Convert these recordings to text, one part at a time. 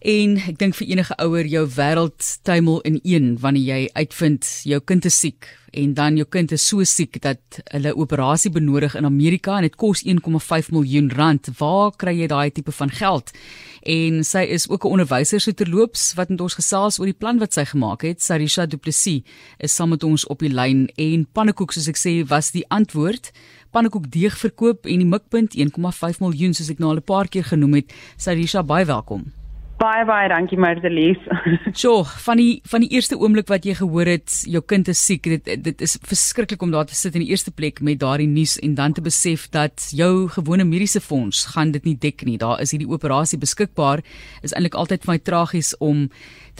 En ek dink vir enige ouer jou wêreld tuimel in een wanneer jy uitvind jou kind is siek en dan jou kind is so siek dat hulle operasie benodig in Amerika en dit kos 1,5 miljoen rand. Waar kry jy daai tipe van geld? En sy is ook 'n onderwyser so terloops wat met ons gesels oor die plan wat sy gemaak het. Sarisha Du Plessis is saam met ons op die lyn en pannekoek soos ek sê was die antwoord. Pannekoek deeg verkoop en die mikpunt 1,5 miljoen soos ek nou al 'n paar keer genoem het. Sarisha baie welkom. Baie baie dankie Martelies. So, van die van die eerste oomblik wat jy gehoor het jou kind is siek, dit dit is verskriklik om daar te sit in die eerste plek met daardie nuus en dan te besef dat jou gewone mediese fonds gaan dit nie dek nie. Daar is hierdie operasie beskikbaar. Is eintlik altyd vir my tragies om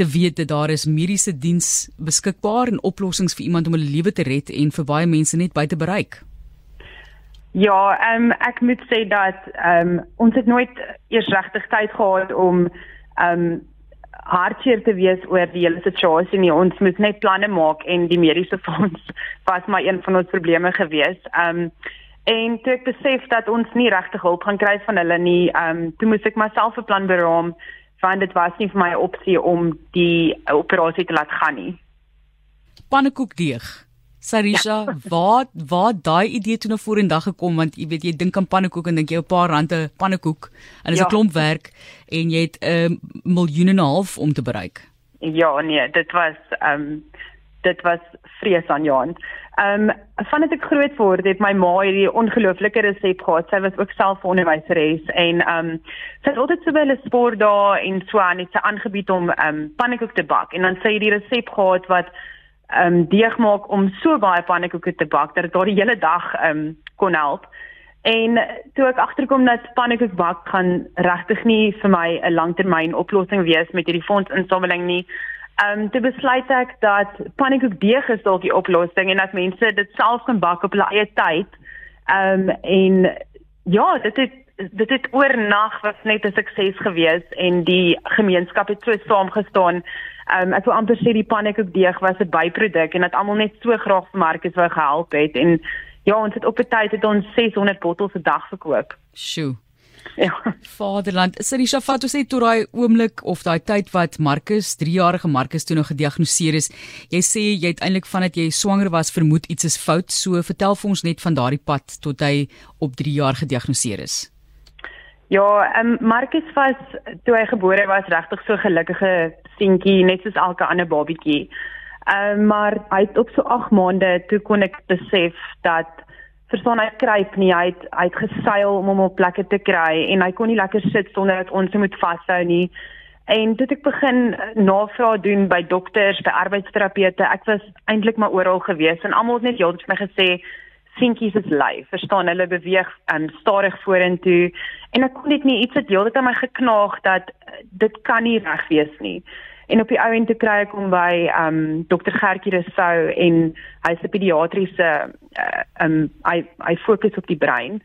te weet dat daar is mediese diens beskikbaar en oplossings vir iemand om 'n lewe te red en vir baie mense net buite bereik. Ja, ehm um, ek moet sê dat ehm um, ons het nooit eers regtig tyd gehad om um hartseer te wees oor die hele situasie nie. Ons moet net planne maak en die mediese fonds was maar een van ons probleme gewees. Um en toe ek besef dat ons nie regtig hulp gaan kry van hulle nie, um toe moes ek myself 'n plan beraam want dit was nie vir my 'n opsie om die operasie te laat gaan nie. Pannekoek deeg. Sarisha, ja. waar waar daai idee toe na vorendag gekom want jy weet jy dink aan pannekoek en dink jy 'n paar rande pannekoek en is 'n ja. klomp werk en jy het 'n uh, miljoen en 'n half om te bereik. Ja, nee, dit was ehm um, dit was vrees aan Johan. Ehm um, vandat ek groot word het my ma hierdie ongelooflike resep gehad. Sy was ook self 'n onderwyseres en ehm um, sy het altyd so baie sport daar en so aan iets aangebied om ehm um, pannekoek te bak en dan sy die resep gehad wat ehm um, deeg maak om so baie pannekoeke te bak dat dit daar die hele dag ehm um, kon help. En toe ek agterkom dat pannekoek bak gaan regtig nie vir my 'n langtermyn oplossing wees met hierdie fondsinsameling nie. Ehm um, toe besluit ek dat pannekoek deeg is dalk die oplossing en dat mense dit self kan bak op hulle eie tyd. Ehm um, en ja, dit het dit het oornag was net 'n sukses gewees en die gemeenskap het so saamgestaan um, ek wil amper sê die pannekoek deeg was 'n byproduk en dat almal net so graag vir Marcus wou gehelp het en ja, ons het op 'n tyd het ons 600 bottels 'n dag verkoop. Sjoe. Ja. Vaderland, Sarisha Fatou sê toe daai oomblik of daai tyd wat Marcus, 3-jarige Marcus toe nog gediagnoseer is. Jy sê jy het eintlik vandat jy swanger was vermoed iets is fout. So vertel vir ons net van daardie pad tot hy op 3 jaar gediagnoseer is. Ja, ehm um, Marcus was toe hy gebore was regtig so gelukkige seentjie, net soos elke ander babietjie. Ehm um, maar hy het op so 8 maande toe kon ek besef dat verstaan hy kruip nie, hy het hy het gesuil om hom op plekke te kry en hy kon nie lekker sit sonder dat ons hom moet vashou nie. En toe ek begin navraag doen by dokters, by arbeidsterapeute, ek was eintlik maar oral gewees en almal het net heeltemal vir my gesê seentjies is lui. Verstaan, hulle beweeg um, stadig vorentoe en ek kon net nie iets het heeltyd aan my geknaag dat uh, dit kan nie reg wees nie. En op die ou end te kry ek hom by um dokter Gertjie Rousseau en hy's 'n pediatriese uh, um hy hy fokus op die brein.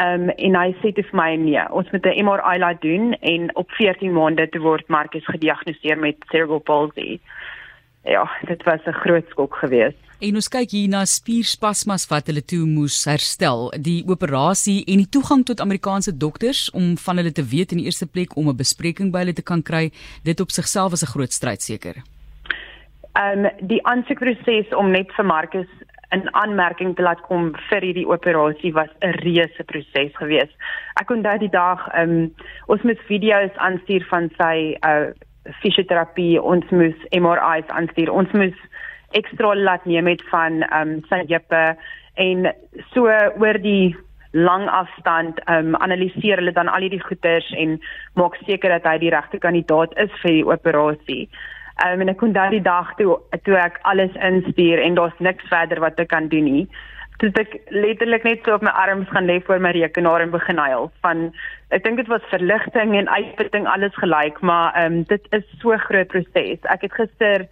Um en hy sê dit vir my nee, ons moet 'n MRI laat doen en op 14 maande te word Marcus gediagnoseer met cerebral palsy. Ja, dit was 'n groot skok geweest. En ons kyk hier na spierspasmas wat hulle toe moes herstel, die operasie en die toegang tot Amerikaanse dokters om van hulle te weet in die eerste plek om 'n bespreking by hulle te kan kry, dit op sigself is 'n groot stryd seker. Ehm um, die aansoekproses om net vir Marcus 'n aanmerking te laat kom vir hierdie operasie was 'n reuse proses geweest. Ek onthou die dag ehm um, ons moet video's aanstuur van sy uh fisioterapie, ons moet MRI's aanstuur, ons moet ekstra laat neem het van ehm um, sy heupe en so oor die lang afstand ehm um, analiseer hulle dan al hierdie goeters en maak seker dat hy die regte kandidaat is vir die operasie. Ehm um, en ek kon daardie dag toe toe ek alles instuur en daar's niks verder wat ek kan doen nie. Toe ek letterlik net so op my arms gaan lê voor my rekenaar en begin huil van ek dink dit was verligting en uitputting alles gelyk, maar ehm um, dit is so groot proses. Ek het gister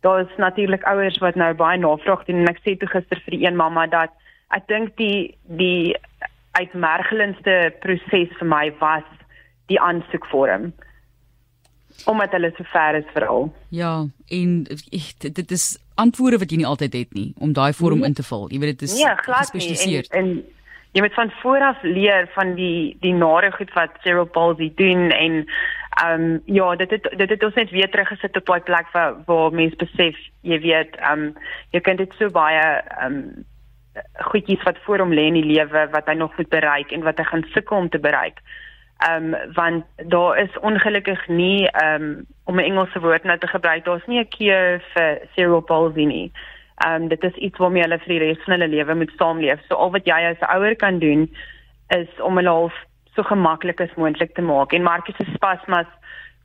daar is natuurlik ouers wat nou baie navraag doen en ek sê toe gister vir die een mamma dat ek dink die die uitmergelendste proses vir my was die aansoekvorm omdat hulle so ver is veral. Ja, en ek, dit is antwoorde wat jy nie altyd het nie om daai vorm nee, in te vul. Jy weet dit is nee, gespesialiseer. En, en jy moet van vooraf leer van die die nare goed wat cerebral palsy doen en Ehm um, ja, dit het dit het ons net weer teruggesit op daai plek waar waar mense besef, jy weet, ehm um, jy kan dit so baie ehm um, goedjies wat voor hom lê in die lewe wat hy nog moet bereik en wat hy gaan sukkel om te bereik. Ehm um, want daar is ongelukkig nie ehm um, om 'n Engelse woord nou te gebruik, daar's nie 'n cure vir cerebral palsy nie. Ehm um, dit is iets waarmee hulle vir die res van hulle lewe moet saamleef. So al wat jy as 'n ouer kan doen is om hulle half so gemaklik as moontlik te maak. En Marcus se spasmas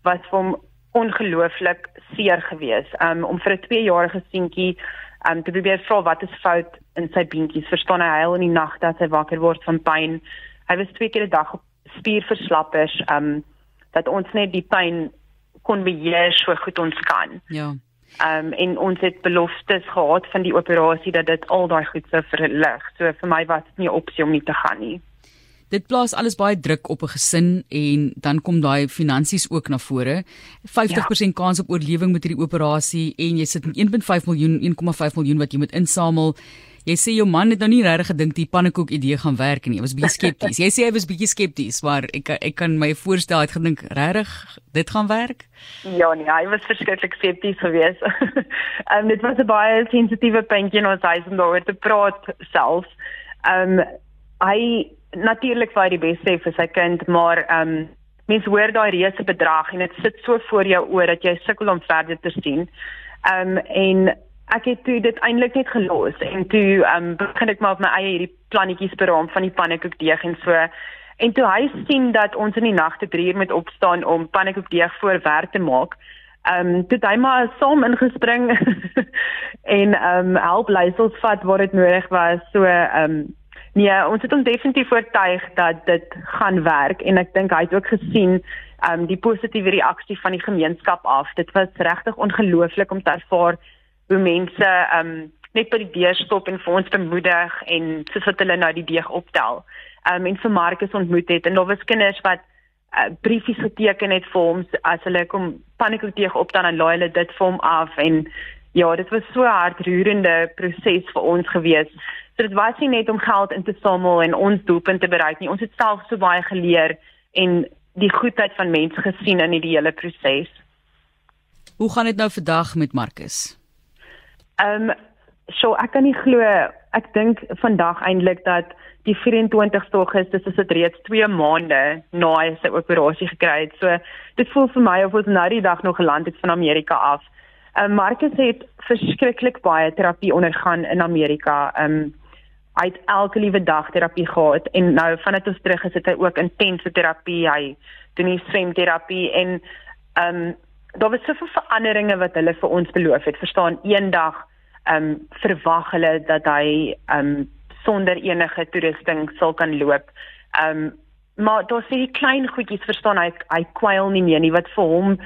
was vir hom ongelooflik seer geweest. Um om vir 'n 2-jarige seentjie um te probeer vra wat is fout in sy beentjies. Verstaan hy huil in die nag dat hy wakker word van pyn. Hy was twee keer 'n dag op spierverslappers um dat ons net die pyn kon beheer so goed ons kan. Ja. Um en ons het beloftes gehad van die operasie dat dit al daai goed sou verlig. So vir my was dit nie 'n opsie om nie te gaan nie. Dit plaas alles baie druk op 'n gesin en dan kom daai finansies ook na vore. 50% ja. kans op oorlewing met hierdie operasie en jy sit met 1.5 miljoen, 1.5 miljoen wat jy moet insamel. Jy sê jou man het nou nie regtig gedink die pannekoek idee gaan werk nie. Hy was bietjie skepties. Jy sê hy was bietjie skepties, maar ek ek kan my voorstel hy het gedink regtig dit gaan werk? Ja nee, hy was verskriklik skepties geweest. Ehm um, dit was 'n baie sensitiewe puntjie in ons huis om daaroor te praat self. Ehm um, hy natuurlik vir die beste vir sy kind, maar ehm um, mens hoor daai reuse bedrag en dit sit so voor jou oor dat jy sukkel om verder te sien. Ehm um, en ek het toe dit eintlik net gelos en toe ehm um, begin ek maar op my eie hierdie plannetjies beraam van die pannekoekdeeg en so. En toe hy sien dat ons in die nagte 3 uur moet opstaan om pannekoekdeeg voor werk te maak. Ehm um, toe hy maar saam ingespring en ehm um, help leisels vat waar dit nodig was. So ehm um, Nee, ons het ons definitief oortuig dat dit gaan werk en ek dink hy het ook gesien um die positiewe reaksie van die gemeenskap af. Dit was regtig ongelooflik om te ervaar hoe mense um net by die deur stop en vir ons bemoedig en soos wat hulle nou die deeg optel. Um en vir Marcus ontmoet het en daar was kinders wat uh, briefies geteken het vir hom as hulle kom pannekoekdeeg optel en laai hulle dit vir hom af en ja, dit was so 'n hartroerende proses vir ons gewees. So dit was nie net om geld in te samel en ons doelpunt te bereik nie. Ons het self so baie geleer en die goedheid van mense gesien in die hele proses. Hoe gaan dit nou vandag met Marcus? Ehm um, so ek kan nie glo ek dink vandag eintlik dat die 24ste Augustus is dit reeds 2 maande na hy sy operasie gekry het. So dit voel vir my of ons nou die dag nog geland het van Amerika af. Um, Marcus het verskriklik baie terapie ondergaan in Amerika. Um, hy het elke liewe dag terapie gehad en nou vandat ons terug is het hy ook intense terapie. Hy doen die swemterapie en um, daar was soveel veranderinge wat hulle vir ons beloof het. Verstaan eendag um, verwag hulle dat hy um, sonder enige toerusting sal kan loop. Um, maar daar sê klein goedjies verstaan hy hy kwyl nie meer nie. Wat vir hom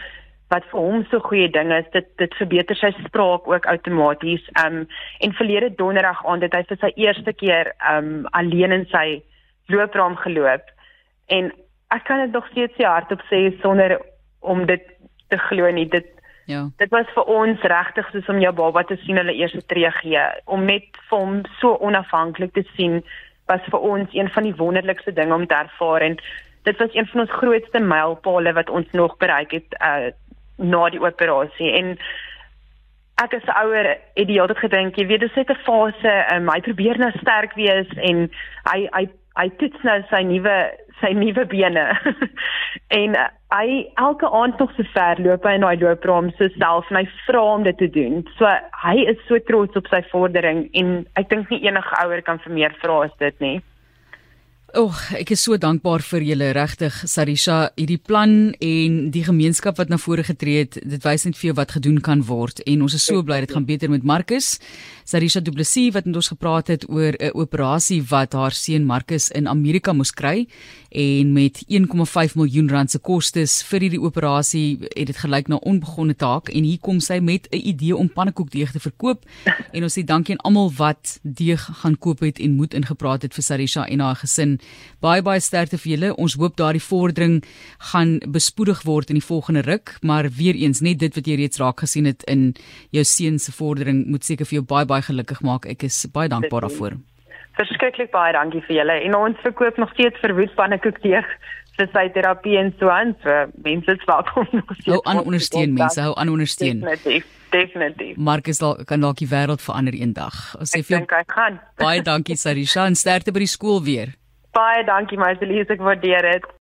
wat vir hom so goeie ding is dit dit verbeter sy spraak ook outomaties. Um en verlede donderdag aand het hy vir sy eerste keer um alleen in sy loopraam geloop en ek kan dit nog steeds se hardop sê sonder om dit te glo nie. Dit ja. Dit was vir ons regtig soos om jou baba te sien hulle eerste tree gee om net vir hom so onafhanklik te sien was vir ons een van die wonderlikste dinge om te ervaar en dit was een van ons grootste mylpale wat ons nog bereik het uh na die operasie. En ek as ouer het die hele tyd gedink jy weet dis net 'n fase um, hy probeer nou sterk wees en hy hy hy toets nou sy nuwe sy nuwe bene. En uh, hy elke aand nog so ver loop hy in daai loopraam so self en hy vra om dit te doen. So hy is so trots op sy vordering en ek dink nie enige ouer kan vir meer vra as dit nie Oeg, ek is so dankbaar vir julle regtig Sarisha, hierdie plan en die gemeenskap wat na vore getree het. Dit wys net vir jou wat gedoen kan word en ons is so bly dit gaan beter met Marcus. Sarisha Du Plessis wat met ons gepraat het oor 'n operasie wat haar seun Marcus in Amerika moes kry en met 1,5 miljoen rand se kostes vir hierdie operasie het dit gelyk na onbegonne taak en hier kom sy met 'n idee om pannekoekdeeg te verkoop en ons sê dankie aan almal wat deeg gaan koop het en moed ingepraat het vir Sarisha en haar gesin baie baie sterkte vir julle. Ons hoop daardie vordering gaan bespoedig word in die volgende ruk, maar weer eens net dit wat jy reeds raak gesien het in jou seun se vordering moet seker vir jou baie baie gelukkig maak. Ek is baie dankbaar daarvoor. Verskriklik baie dankie vir julle. En ons verkoop nog steeds verwoed pannekoekdeeg vir sy terapie en so aan. So mense is welkom nog steeds. Hou aan ondersteun mense, hou aan ondersteun. Definitief, definitief. Marcus dalk kan dalk die wêreld verander eendag. Ons sê vir jou baie dankie Sarisha en sterkte by die skool weer. Baie dankie Marcelie, ek waardeer dit.